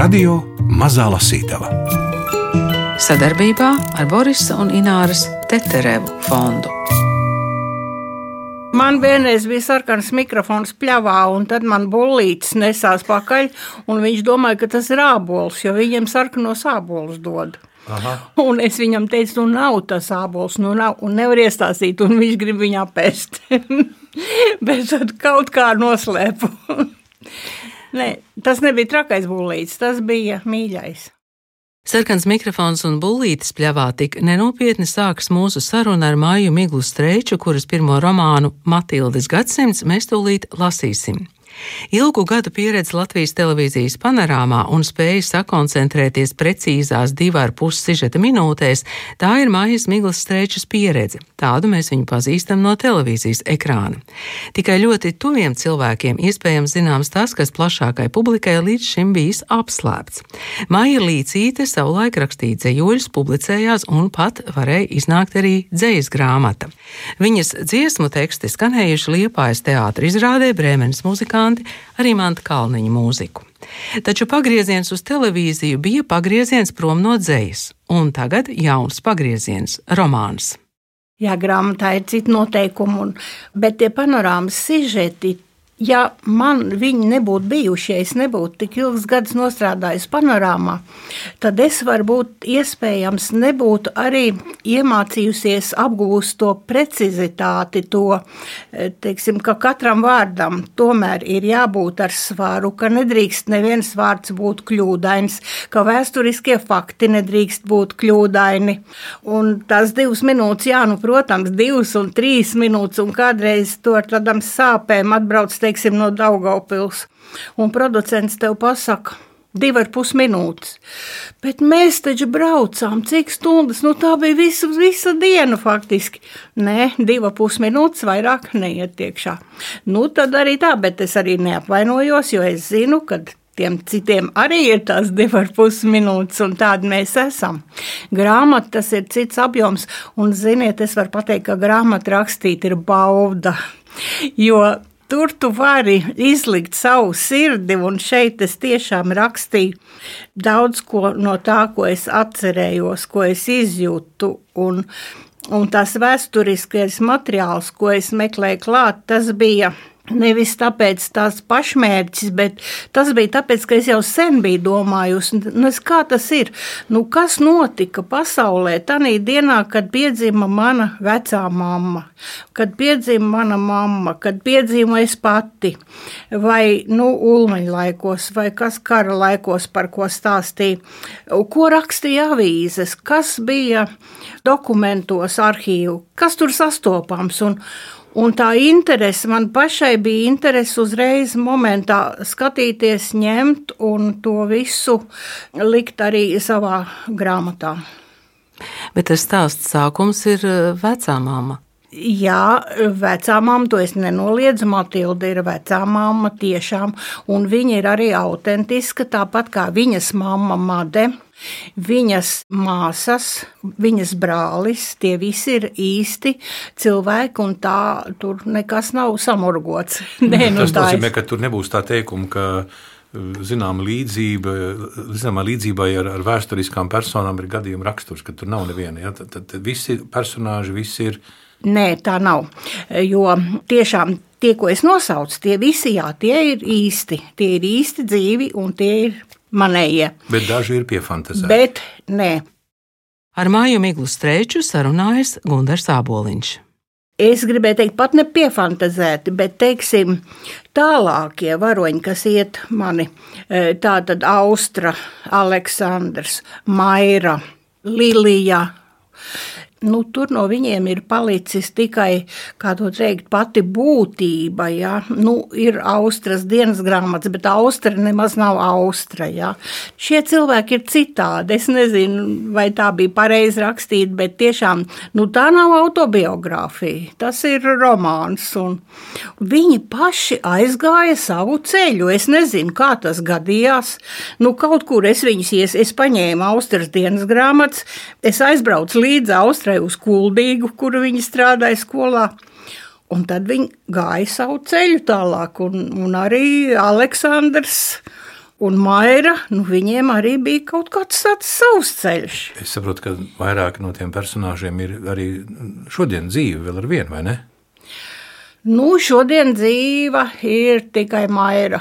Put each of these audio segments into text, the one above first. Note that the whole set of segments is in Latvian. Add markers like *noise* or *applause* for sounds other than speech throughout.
Radio Mazā Lasītava sadarbībā ar Borisa un Ināras Teterevu fondu. Man vienreiz bija sarkans mikrofons pļāvā, un tad man bullītis nesās pakaļ, un viņš domāja, ka tas ir ābols, jo viņiem sarkanos ābolus dod. Aha. Un es viņam teicu, nu nav tas ābols, nu nav, un nevar iestāstīt, un viņš grib viņu apēst. *laughs* Bet tad kaut kā noslēpu. Nē, tas nebija trakais bullītis, tas bija mīļais. Sarkans mikrofons un bullītis pļavā tik nenopietni sākas mūsu saruna ar Māju Miglu Streiču, kuras pirmo romānu Matildes gadsimts mēs tūlīt lasīsim. Ilgu gadu pieredze Latvijas televīzijas panorāmā un spēja sakoncentrēties precīzās divu ar pus sižeta minūtēs, tā ir Mājas Miglas strēčas pieredze. Tādu mēs viņu pazīstam no televīzijas ekrāna. Tikai ļoti tuviem cilvēkiem iespējams zināms tas, kas plašākai publikai līdz šim bijis apslēpts. Māja Līcīte savulaik rakstīja dzējoļus, publicējās un pat varēja iznākt arī dzējas grāmata. Viņas dziesmu teksti skanējuši Liepājas teātra izrādē Brēmenes muzikā muzikanti, arī Manta Kalniņa mūziku. Taču pagrieziens uz televīziju bija pagrieziens prom no dzējas, un tagad jauns pagrieziens - romāns. Jā, grāmatā ir citi noteikumi, un, bet tie panorāmas sižeti ja man viņi nebūtu bijuši, ja es nebūtu tik ilgs gadus nostrādājis panorāmā, tad es varbūt iespējams nebūtu arī iemācījusies apgūst to precizitāti, to, eh, teiksim, ka katram vārdam tomēr ir jābūt ar svaru, ka nedrīkst neviens vārds būt kļūdains, ka vēsturiskie fakti nedrīkst būt kļūdaini. Un tās divas minūtes, jā, nu, protams, divas un trīs minūtes, un kādreiz to ar tādām sāpēm atbrauc, te teiksim, no Daugaupils, un producents tev pasaka, divi ar pus minūtes. Bet mēs taču braucām, cik stundas, nu tā bija visa, visa diena faktiski. Nē, divi pus minūtes vairāk neietiekšā. Nu tad arī tā, bet es arī neapvainojos, jo es zinu, ka tiem citiem arī ir tās divas ar pus minūtes, un tādi mēs esam. Grāmata tas ir cits apjoms, un ziniet, es varu pateikt, ka grāmata rakstīt ir bauda. Jo Tur tu vari izlikt savu sirdi, un šeit es tiešām rakstīju daudz ko no tā, ko es atcerējos, ko es izjūtu. Un, un tas vēsturiskais materiāls, ko es meklēju klāt, tas bija Nevis tāpēc tas pašmērķis, bet tas bija tāpēc, ka es jau sen biju domājusi, nu, kā tas ir. Nu, kas notika pasaulē tajā dienā, kad piedzima mana vecā mamma, kad piedzima mana mamma, kad piedzima es pati, vai nu, ulmaņa laikos, vai kas kara laikos, par ko stāstīja, ko rakstīja avīzes, kas bija dokumentos, arhīvu, kas tur sastopams. Un, Un tā interese man pašai bija interese uzreiz momentā skatīties, ņemt un to visu likt arī savā grāmatā. Bet tas stāsts sākums ir eh, vecā māma. Jā, vecā mamma, to es nenoliedzu. Matilda ir vecā mamma tiešām, un viņa ir arī autentiska, tāpat kā viņas mamma Made. Viņas māsas, viņas brālis, tie visi ir īsti cilvēki, un tā tur nekas nav samurgots. *laughs* Nē, nu, Tas nozīmē, ka tur nebūs tā teikuma, ka zināma līdzība, zināmā līdzībai ar, ar vēsturiskām personām ir gadījuma raksturs, ka tur nav neviena. Ja? Tad, tad, tad visi personāži, visi ir. Nē, tā nav. Jo tiešām tie, ko es nosaucu, tie visi jā, tie ir īsti. Tie ir īsti dzīvi un tie ir manējie. Bet daži ir piefantazēti. Bet nē. Ar māju miglu streiču sarunājas Gunārs Aboliņš. Es gribēju teikt, pat ne piefantazēti, bet teiksim, tālākie varoņi, kas iet mani, e, tā tad Austra, Aleksandrs, Maira, Lilija, nu, tur no viņiem ir palicis tikai, teikt, pati būtība. Ja? Nu, ir austras dienas grāmatas, bet austra nemaz nav austra. Ja? Šie cilvēki ir citādi. Es nezinu, vai tā bija pareizi rakstīt, bet tiešām nu, tā nav autobiogrāfija. Tas ir romāns. Viņi paši aizgāja savu ceļu. Es nezinu, kā tas gadījās. Nu, kaut kur es viņus ies, es paņēmu austras dienas grāmatas, es aizbraucu līdzi austrai aizskrēja uz Kuldīgu, kur viņi strādāja skolā. Un tad viņi gāja savu ceļu tālāk, un, un arī Aleksandrs Un Maira, nu viņiem arī bija kaut kāds tāds savs ceļš. Es saprotu, ka vairāk no tiem personāžiem ir arī šodien dzīve, vēl ar vienu, vai ne? Nu, šodien dzīva ir tikai Maira.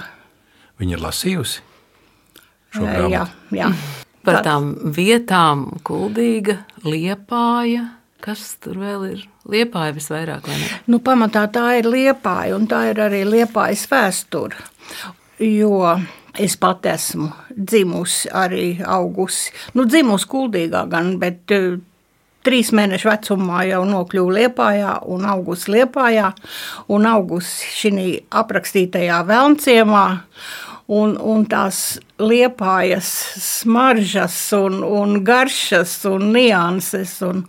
Viņa ir lasījusi šo Jā, grāmatu. jā. Par tām vietām, kuldīga, liepāja. Kas tur vēl ir? Liepāja visvairāk, vai ne? Nu, pamatā tā ir liepāja, un tā ir arī liepājas vēsture. Jo es pat esmu dzimusi, arī augusi. Nu, dzimusi kuldīgā gan, bet uh, trīs mēnešu vecumā jau nokļuvu Liepājā un augusi Liepājā un augusi šī aprakstītajā Velnciemā. Un, un tās liepājas smaržas, un, un garšas un nianses. Un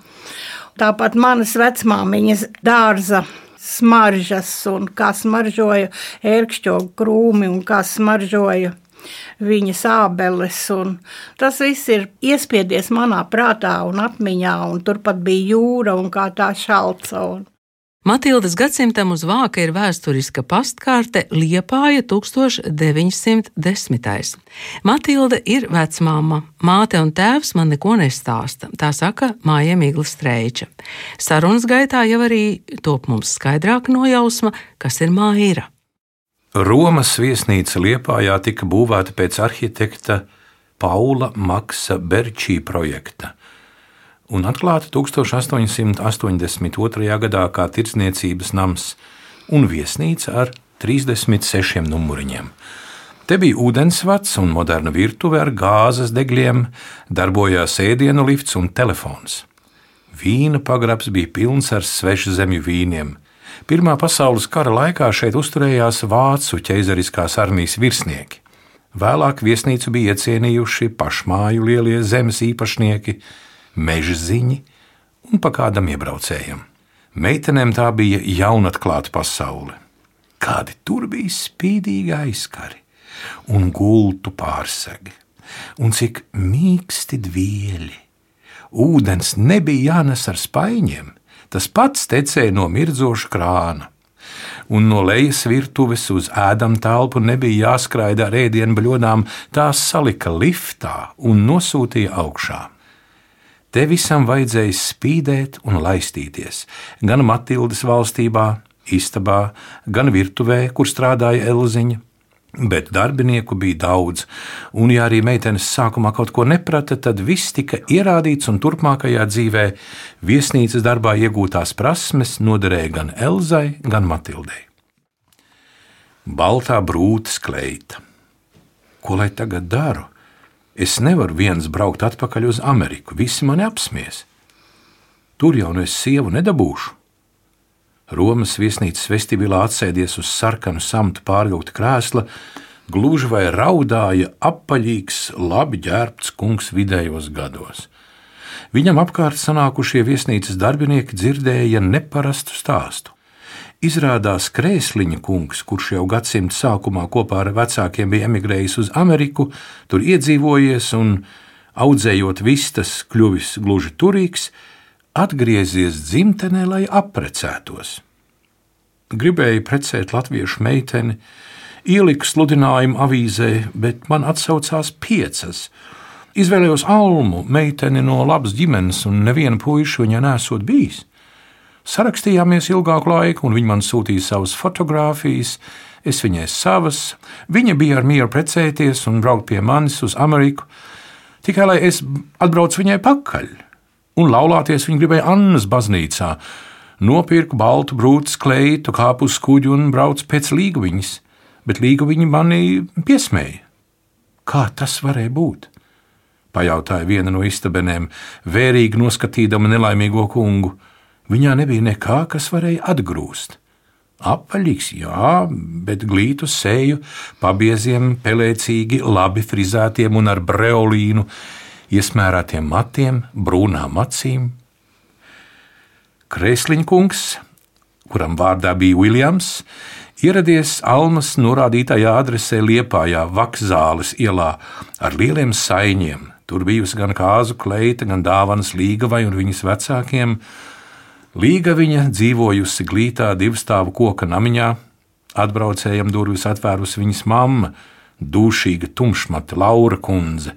tāpat manas vecmāmiņas dārza smaržas, un kā smaržoja ērkšķogu krūmi, un kā smaržoja viņas ābeles. Tas viss ir iespiedies manā prātā un atmiņā, un turpat bija jūra un kā tā šalca. Un... Matildas gadsimtam uz vāka ir vēsturiska pastkarte Liepāja 1910. Matilda ir vecmāma, māte un tēvs man neko nestāsta, tā saka Māja Migla Streiča. Sarunas gaitā jau arī top mums skaidrāka nojausma, kas ir Māira. Romas viesnīca Liepājā tika būvēta pēc arhitekta Paula Maksa Berčī projekta un atklāta 1882. gadā kā tirdzniecības nams un viesnīca ar 36 numuriņiem. Te bija ūdensvats un moderna virtuve ar gāzes degļiem, darbojās ēdienu lifts un telefons. Vīna pagrabs bija pilns ar svešu zemju vīniem. Pirmā pasaules kara laikā šeit uzturējās vācu ķeizariskās armijas virsnieki. Vēlāk viesnīcu bija iecienījuši pašmāju lielie zemes īpašnieki, meža ziņi un pa kādam iebraucējam. Meitenēm tā bija jaunatklāta pasaule. Kādi tur bija spīdīgi aizkari un gultu pārsegi, un cik mīksti dvieļi. Ūdens nebija jānes ar spaiņiem, tas pats tecēja no mirdzoša krāna. Un no lejas virtuves uz ēdam telpu nebija jāskraida ar ēdienu bļodām, tās salika liftā un nosūtīja augšā. Te visam vajadzēja spīdēt un laistīties. Gan Matildas valstībā, istabā, gan virtuvē, kur strādāja Elziņa. Bet darbinieku bija daudz, un, ja arī meitenes sākumā kaut ko neprata, tad viss tika ierādīts, un turpmākajā dzīvē viesnīcas darbā iegūtās prasmes noderēja gan Elzai, gan Matildei. Baltā brūta skleita. Ko lai tagad daru? Es nevaru viens braukt atpakaļ uz Ameriku, visi mani apsmies. Tur jau no es sievu nedabūšu. Romas viesnīcas vestibilā atsēdies uz sarkanu samtu pārvilkta krēsla, gluži vai raudāja apaļīgs, labi ģērbts kungs vidējos gados. Viņam apkārt sanākušie viesnīcas darbinieki dzirdēja neparastu stāstu. Izrādās Krēsliņa kungs, kurš jau gadsimta sākumā kopā ar vecākiem bija emigrējis uz Ameriku, tur iedzīvojies un, audzējot vistas, kļuvis gluži turīgs, atgriezies dzimtenē, lai apprecētos. Gribēju precēt latviešu meiteni, ieliku sludinājumu avīzē, bet man atsaucās piecas. Izvēlējos Almu, meiteni no labas ģimenes, un neviena puiša viņai nesot bijis. Sarakstījāmies ilgāku laiku, un viņa man sūtīja savas fotogrāfijas, es viņai savas. Viņa bija ar mieru precēties un braukt pie manis uz Ameriku, tikai lai es atbraucu viņai pakaļ. Un laulāties viņa gribēja Annas baznīcā. Nopirku baltu brūces kleitu, kāpu uz kuģi un braucu pēc līguviņas, bet līguviņi mani piesmēja. Kā tas varēja būt? Pajautāja viena no istabenēm, vērīgi noskatīdama nelaimīgo kungu. Viņā nebija nekā, kas varēja atgrūst. Apaļīgs, jā, bet glītu seju, pabieziem, pelēcīgi, labi frizētiem un ar breolīnu, iesmērētiem matiem, brūnām acīm. Krēsliņkungs, kuram vārdā bija Viljams, ieradies Almas norādītajā adresē Liepājā, Vakzāles ielā ar lieliem saiņiem. Tur bijusi gan kāzu kleita, gan dāvanas līgavai un viņas vecākiem, Līga viņa dzīvojusi glītā divstāvu koka namiņā, atbraucējam durvis atvērusi viņas mamma, dūšīga tumšmata Laura kundze,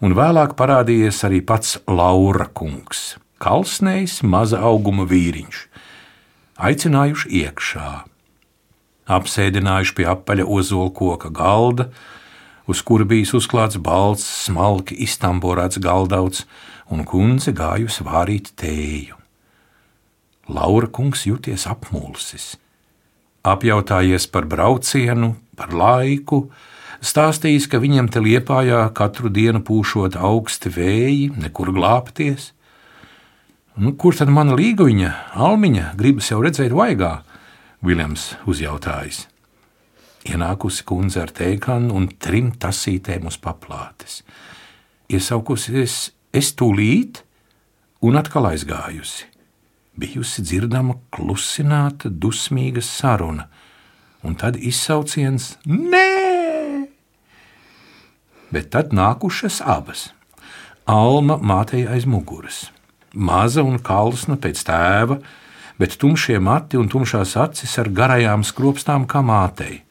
un vēlāk parādījies arī pats Laura kungs, kalsnējs, maza auguma vīriņš. Aicinājuši iekšā, apsēdinājuši pie apaļa ozola koka galda, uz kura bijis uzklāts balts, smalki iztamborēts galdauts, un kundze gājusi vārīt tēju. Laura kungs jūties apmulsis, apjautājies par braucienu, par laiku, stāstījis, ka viņam te liepājā katru dienu pūšot augsti vēji, nekur glābties. Nu, kur tad mana līguņa, Almiņa, gribas jau redzēt vaigā? Viljams uzjautājis. Ienākusi kundze ar teikanu un trim tasītēm uz paplātes. Iesaukusies es tūlīt un atkal aizgājusi. Bijusi dzirdama klusināta, dusmīga saruna, un tad izsauciens Nē! Bet tad nākušas abas. Alma mātei aiz muguras, maza un kalsna pēc tēva, bet tumšie mati un tumšās acis ar garajām skropstām kā mātei.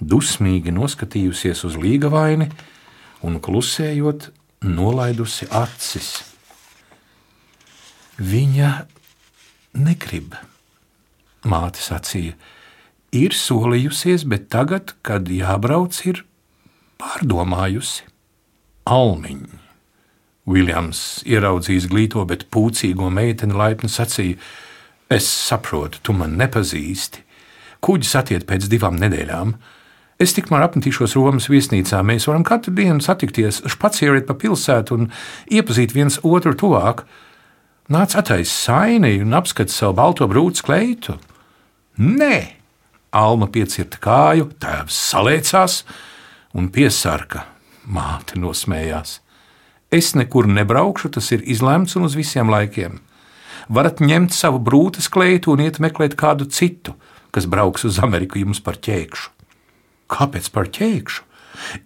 Dusmīgi noskatījusies uz līgavaini un klusējot, nolaidusi acis. Viņa negrib. Māte sacīja, ir solījusies, bet tagad, kad jābrauc, ir pārdomājusi. Almiņa. Viljams ieraudzījis glīto, bet pūcīgo meiteni laipni sacīja: Es saprotu, tu man nepazīsti. Kuģis attiek pēc divām nedēļām. Es tikmēr apmetīšos Romas viesnīcā. Mēs varam katru dienu satikties, spacieriet pa pilsētu un iepazīt viens otru tuvāk. Nāc attaisīt saini un apskat savu balto brūci kleitu. Nē, Alma piecirta kāju, tēvs salēcās un piesarka. Māte nosmējās. Es nekur nebraukšu, tas ir izlemts un uz visiem laikiem varat ņemt savu brūces kleitu un iet meklēt kādu citu, kas brauks uz Ameriku jums par ķēkšu. Kāpēc par ķēkšu?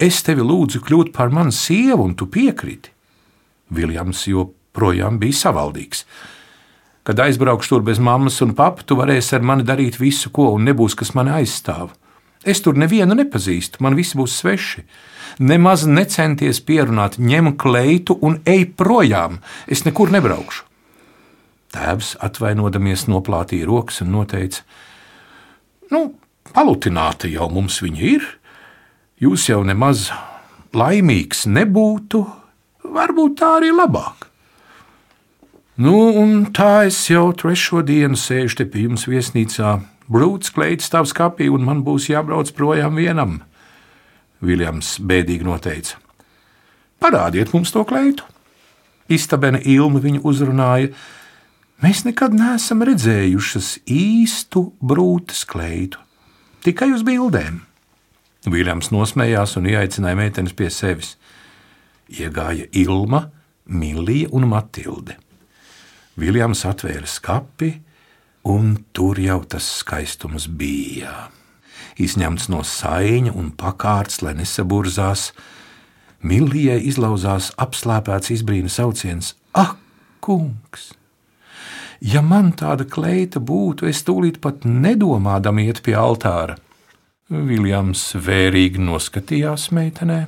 Es tevi lūdzu kļūt par manu sievu, un tu piekriti. Viljams joprojām bija savaldīgs. Kad aizbraukšu tur bez mammas un papa, tu varēsi ar mani darīt visu, ko, un nebūs kas mani aizstāv. Es tur nevienu nepazīstu, man visi būs sveši. Nemaz necenties pierunāt, ņem kleitu un ej projām. Es nekur nebraukšu. Tēvs, atvainodamies, noplātīja rokas un noteica: Nu, palutināta jau mums viņa ir. Jūs jau nemaz laimīgs nebūtu, varbūt tā arī labāk. Nu, un tā es jau trešo dienu sēžu te pie jums viesnīcā. Brūts kleits stāv skapī, un man būs jābrauc projām vienam. Viljams bēdīgi noteica: Parādiet mums to kleitu! Istabena Ilma viņu uzrunāja, Mēs nekad neesam redzējušas īstu brūtu skleitu, tikai uz bildēm. Viljams nosmējās un ieaicināja meitenes pie sevis. Iegāja Ilma, Milija un Matilde. Viljams atvēra skati, un tur jau tas skaistums bija. Izņemts no sāņa un pakārts, lai nesaburzās, Milijai izlauzās apslāpēts izbrīna sauciens: Ak, kungs! Ja man tāda kleita būtu, es tūlīt pat nedomādam iet pie altāra. Viljams vērīgi noskatījās meitenē.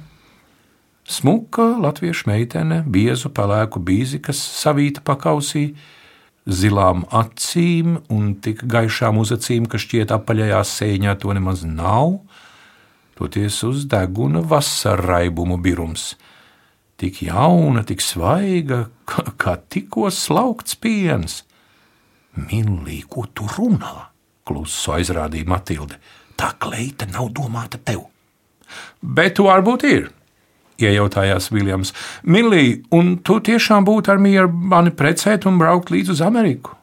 Smuka latviešu meitene, biezu pelēku bīzi, kas savīta pakausī, zilām acīm un tik gaišām uzacīm, ka šķiet apaļajā sēņā to nemaz nav, toties uz deguna vasarraibumu birums. Tik jauna, tik svaiga, kā, kā tikko slaukts piens. Millī, ko tu runā? Klusu aizrādīja Matilde. Tā kleita nav domāta tev. Bet varbūt ir. Iejautājās Viljams. Millī, un tu tiešām būtu ar mieru mani precēt un braukt līdz uz Ameriku?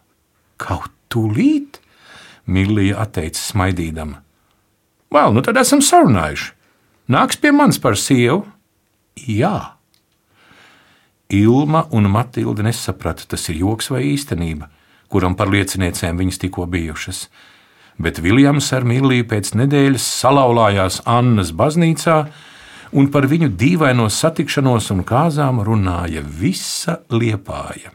Kaut tūlīt, Millija atteica smaidīdama. Vēl, nu tad esam sarunājuši. Nāks pie manis par sievu? Jā. Ilma un Matilde nesaprata, tas ir joks vai īstenība kuram par lieciniecēm viņas tikko bijušas. Bet Viljams ar Milliju pēc nedēļas salauzās Annas baznīcā, un par viņu dīvaino satikšanos un kāzām runāja visa liepāja.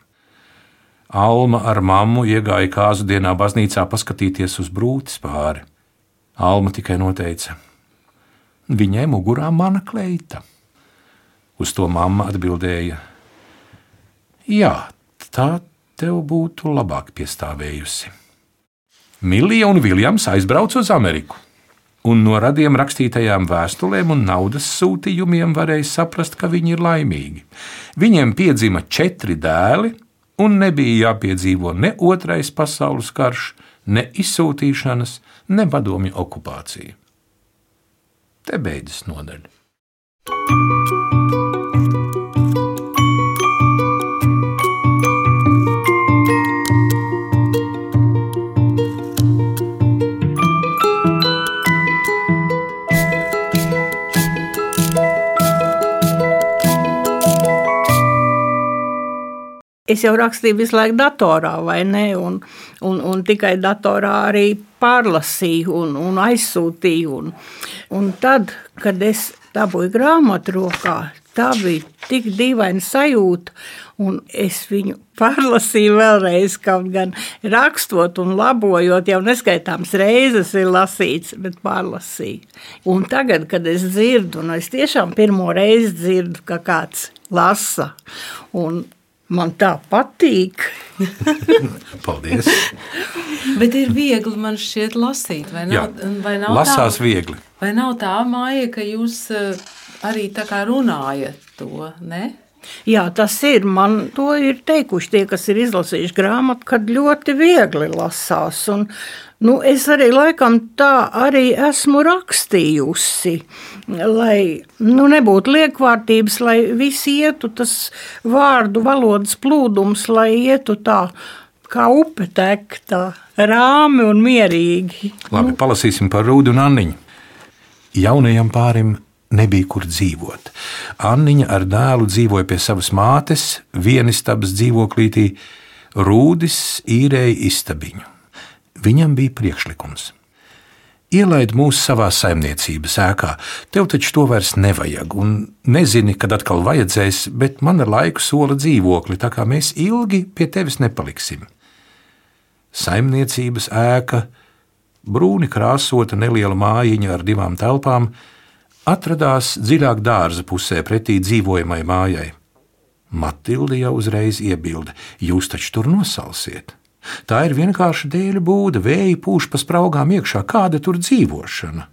Alma ar mammu iegāja kāzu dienā baznīcā paskatīties uz brūtis pāri. Alma tikai noteica: Viņai mugurā mana kleita. Uz to mamma atbildēja: Jā, tā tev būtu labāk piestāvējusi. Milija un Viljams aizbrauca uz Ameriku, un no radiem rakstītajām vēstulēm un naudas sūtījumiem varēja saprast, ka viņi ir laimīgi. Viņiem piedzima četri dēli, un nebija jāpiedzīvo ne otrais pasaules karš, ne izsūtīšanas, ne padomju okupācija. Te beidzas nodaļa. Es jau rakstīju visu laiku datorā, vai ne? Un, un, un tikai datorā arī pārlasīju un, un aizsūtīju. Un, un tad, kad es dabūju grāmatu rokā, tā bija tik dīvaina sajūta. Un es viņu pārlasīju vēlreiz, kaut gan rakstot un labojot, jau neskaitāms reizes ir lasīts, bet pārlasīju. Un tagad, kad es dzirdu, un es tiešām pirmo reizi dzirdu, ka kāds lasa, un Man tā patīk. *laughs* Paldies. Bet ir viegli man šķiet lasīt, vai nav, Jā, vai nav lasās tā, viegli. Vai nav tā māja, ka jūs eh, arī tā kā runājat to, ne? Jā, tas ir. Man to ir teikuši tie, kas ir izlasījuši grāmatu, kad ļoti viegli lasās. Un, nu, es arī laikam tā arī esmu rakstījusi lai nu, nebūtu liekvārtības, lai viss ietu tas vārdu valodas plūdums, lai ietu tā kā upe tek, tā rāmi un mierīgi. Labi, nu. palasīsim par Rūdu un Anniņu. Jaunajam pārim nebija kur dzīvot. Anniņa ar dēlu dzīvoja pie savas mātes, vienistabas dzīvoklītī, Rūdis īrēja istabiņu. Viņam bija priekšlikums Ielaid mūs savā saimniecības ēkā. Tev taču to vairs nevajag, un nezini, kad atkal vajadzēs, bet man ar laiku sola dzīvokli, tā kā mēs ilgi pie tevis nepaliksim. Saimniecības ēka, brūni krāsota neliela mājiņa ar divām telpām, atradās dziļāk dārza pusē pretī dzīvojamai mājai. Matilde jau uzreiz iebilda: Jūs taču tur nosalsiet! Tā ir vienkārši dēļa būda, vēja pūš pa spraugām iekšā, kāda tur dzīvošana.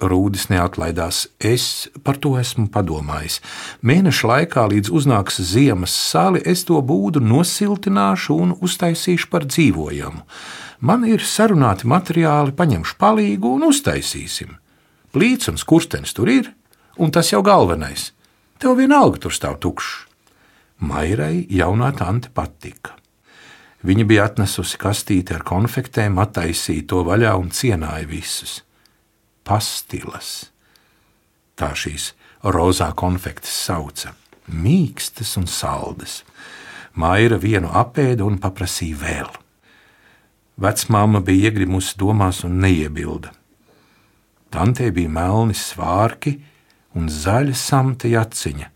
Rūdis neatlaidās. Es par to esmu padomājis. Mēneša laikā, līdz uznāks ziemas sāli, es to būdu nosiltināšu un uztaisīšu par dzīvojamu. Man ir sarunāti materiāli, paņemšu palīgu un uztaisīsim. Plīts un skurstenis tur ir, un tas jau galvenais. Tev vienalga tur stāv tukšs. Mairai jaunā tante patika. Viņa bija atnesusi kastīti ar konfektēm, attaisīja to vaļā un cienāja visus. Pastilas. Tā šīs rozā konfektes sauca - mīkstas un saldas. Maira vienu apēda un paprasīja vēl. Vecmāma bija iegrimusi domās un neiebilda. Tantē bija melni svārki un zaļa samta jaciņa,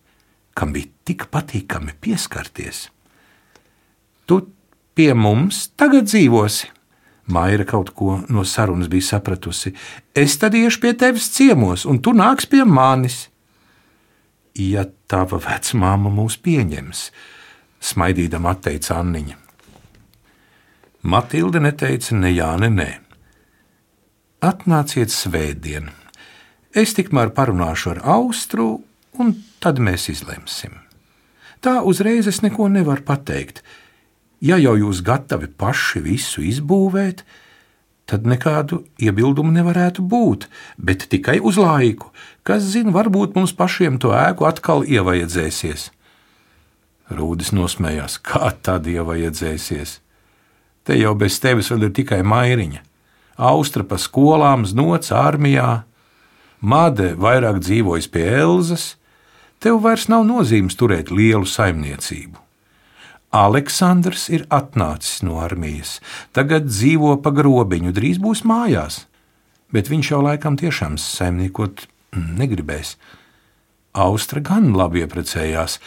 kam bija tik patīkami pieskarties. Tu pie mums tagad dzīvosi. Maija kaut ko no sarunas bija sapratusi. Es tad iešu pie tevis ciemos, un tu nāks pie manis. Ja tava vecmāma mūs pieņems, smaidīdama atteica Anniņa. Matilde neteica ne jā, ne nē. Atnāciet svētdien. Es tikmēr parunāšu ar Austru, un tad mēs izlemsim. Tā uzreiz es neko nevaru pateikt Ja jau jūs gatavi paši visu izbūvēt, tad nekādu iebildumu nevarētu būt, bet tikai uz laiku. Kas zina, varbūt mums pašiem to ēku atkal ievajadzēsies. Rūdis nosmējās, kā tad ievajadzēsies. Te jau bez tevis vēl ir tikai mairiņa. Austra pa skolām, znots armijā, Made vairāk dzīvojas pie Elzas, tev vairs nav nozīmes turēt lielu saimniecību. Aleksandrs ir atnācis no armijas, tagad dzīvo pa grobiņu, drīz būs mājās, bet viņš jau laikam tiešām saimniekot negribēs. Austra gan labi ieprecējās.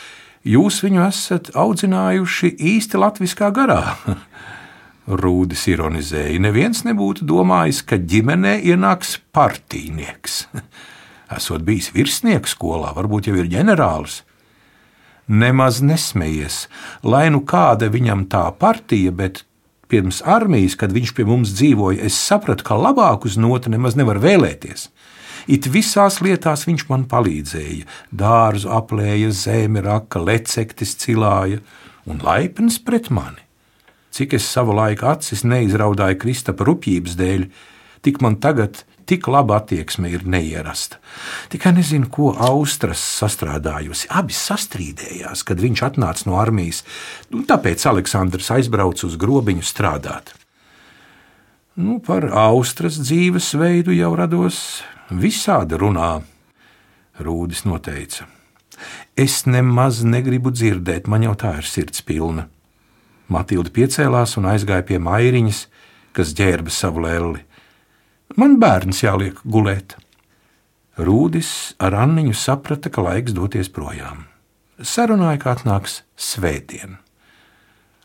Jūs viņu esat audzinājuši īsti latviskā garā. *laughs* Rūdis ironizēja. Neviens nebūtu domājis, ka ģimenē ienāks partīnieks. *laughs* esot bijis virsnieks skolā, varbūt jau ir ģenerālis. Nemaz nesmējies, lai nu kāda viņam tā partija, bet pirms armijas, kad viņš pie mums dzīvoja, es sapratu, ka labāk uz nota nemaz nevar vēlēties. It visās lietās viņš man palīdzēja. Dārzu aplēja, zemi raka, lecektis cilāja un laipns pret mani. Cik es savu laiku acis neizraudāju Kristapa rupjības dēļ, tik man tagad tik laba attieksme ir neierasta. Tikai nezinu, ko Austras sastrādājusi. Abi sastrīdējās, kad viņš atnāca no armijas, un tāpēc Aleksandrs aizbrauca uz grobiņu strādāt. Nu, par Austras dzīvesveidu jau rados visādi runā. Rūdis noteica. Es nemaz negribu dzirdēt, man jau tā ir sirds pilna. Matilda piecēlās un aizgāja pie mairiņas, kas ģērba savu lēli. Man bērns jāliek gulēt. Rūdis ar Anniņu saprata, ka laiks doties projām. Sarunāja, ka atnāks svētdien.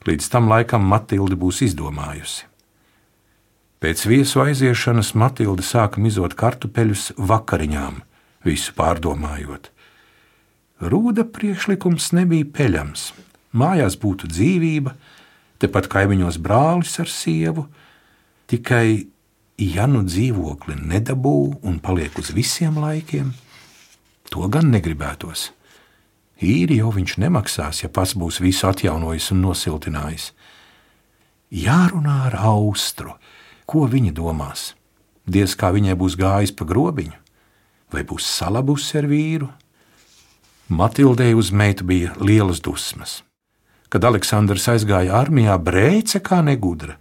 Līdz tam laikam Matilde būs izdomājusi. Pēc viesu aiziešanas Matilde sāka mizot kartupeļus vakariņām, visu pārdomājot. Rūda priekšlikums nebija peļams. Mājās būtu dzīvība, tepat kaimiņos brālis ar sievu, tikai ja nu dzīvokli nedabū un paliek uz visiem laikiem, to gan negribētos. Īri jau viņš nemaksās, ja pats būs visu atjaunojis un nosiltinājis. Jārunā ar austru, ko viņa domās. Diez kā viņai būs gājis pa grobiņu, vai būs salabusi ar vīru. Matildei uz meitu bija lielas dusmas. Kad Aleksandrs aizgāja armijā, brēce kā negudra,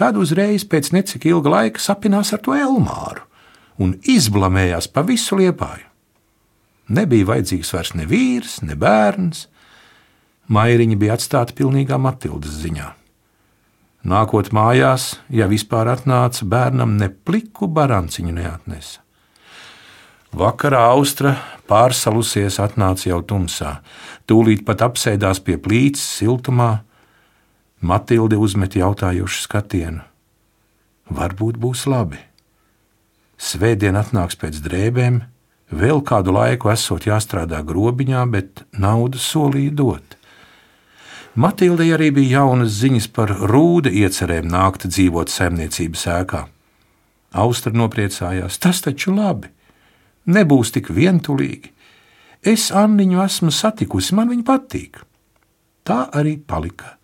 Tad uzreiz pēc necik ilga laika sapinās ar to Elmāru un izblamējās pa visu liepāju. Nebija vajadzīgs vairs ne vīrs, ne bērns. Mairiņa bija atstāta pilnīgā Matildas ziņā. Nākot mājās, ja vispār atnāca, bērnam ne pliku baranciņu neatnesa. Vakarā austra pārsalusies atnāca jau tumsā, tūlīt pat apsēdās pie plīts siltumā, Matilde uzmet jautājošu skatienu. Varbūt būs labi. Svētdien atnāks pēc drēbēm, vēl kādu laiku esot jāstrādā grobiņā, bet naudu solīja dot. Matildei arī bija jaunas ziņas par rūda iecerēm nākt dzīvot saimniecības ēkā. Austra nopriecājās, tas taču labi, nebūs tik vientulīgi. Es Anniņu esmu satikusi, man viņa patīk. Tā arī palika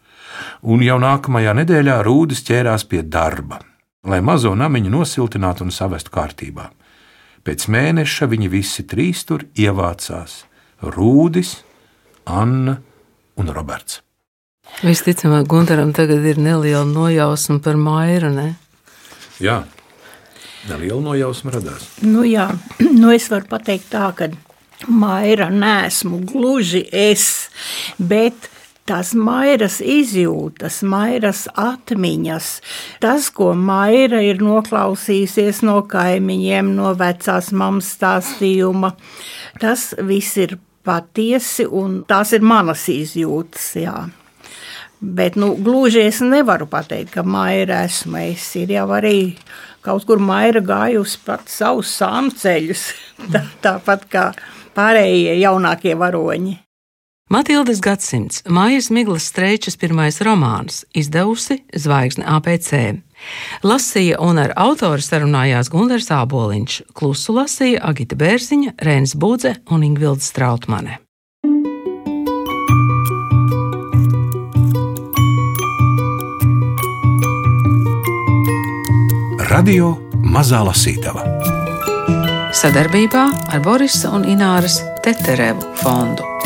un jau nākamajā nedēļā Rūdis ķērās pie darba, lai mazo namiņu nosiltinātu un savestu kārtībā. Pēc mēneša viņi visi trīs tur ievācās - Rūdis, Anna un Roberts. Visticamāk, Gunteram tagad ir neliela nojausma par Mairu. Ne? Jā, neliela nojausma radās. Nu, jā, *clears throat* nu es varu pateikt tā, ka Maira nesmu gluži es, bet tās mairas izjūtas, mairas atmiņas, tas, ko maira ir noklausījusies no kaimiņiem, no vecās mammas stāstījuma, tas viss ir patiesi un tās ir manas izjūtas. Jā. Bet nu, gluži es nevaru pateikt, ka maira esmu. Es ir jau arī kaut kur maira gājusi pat savus sāmceļus, *laughs* tā, tāpat kā pārējie jaunākie varoņi. Matildes gadsimts, Mājas Miglas Streičas pirmais romāns, izdevusi Zvaigzne APC. Lasīja un ar autoru sarunājās Gunārs Āboliņš, klusu lasīja Agita Bērziņa, Rēns Budze un Ingvilda Strautmane. Radio Mazā Lasītava Sadarbībā ar Borisa un Ināras Teterevu fondu.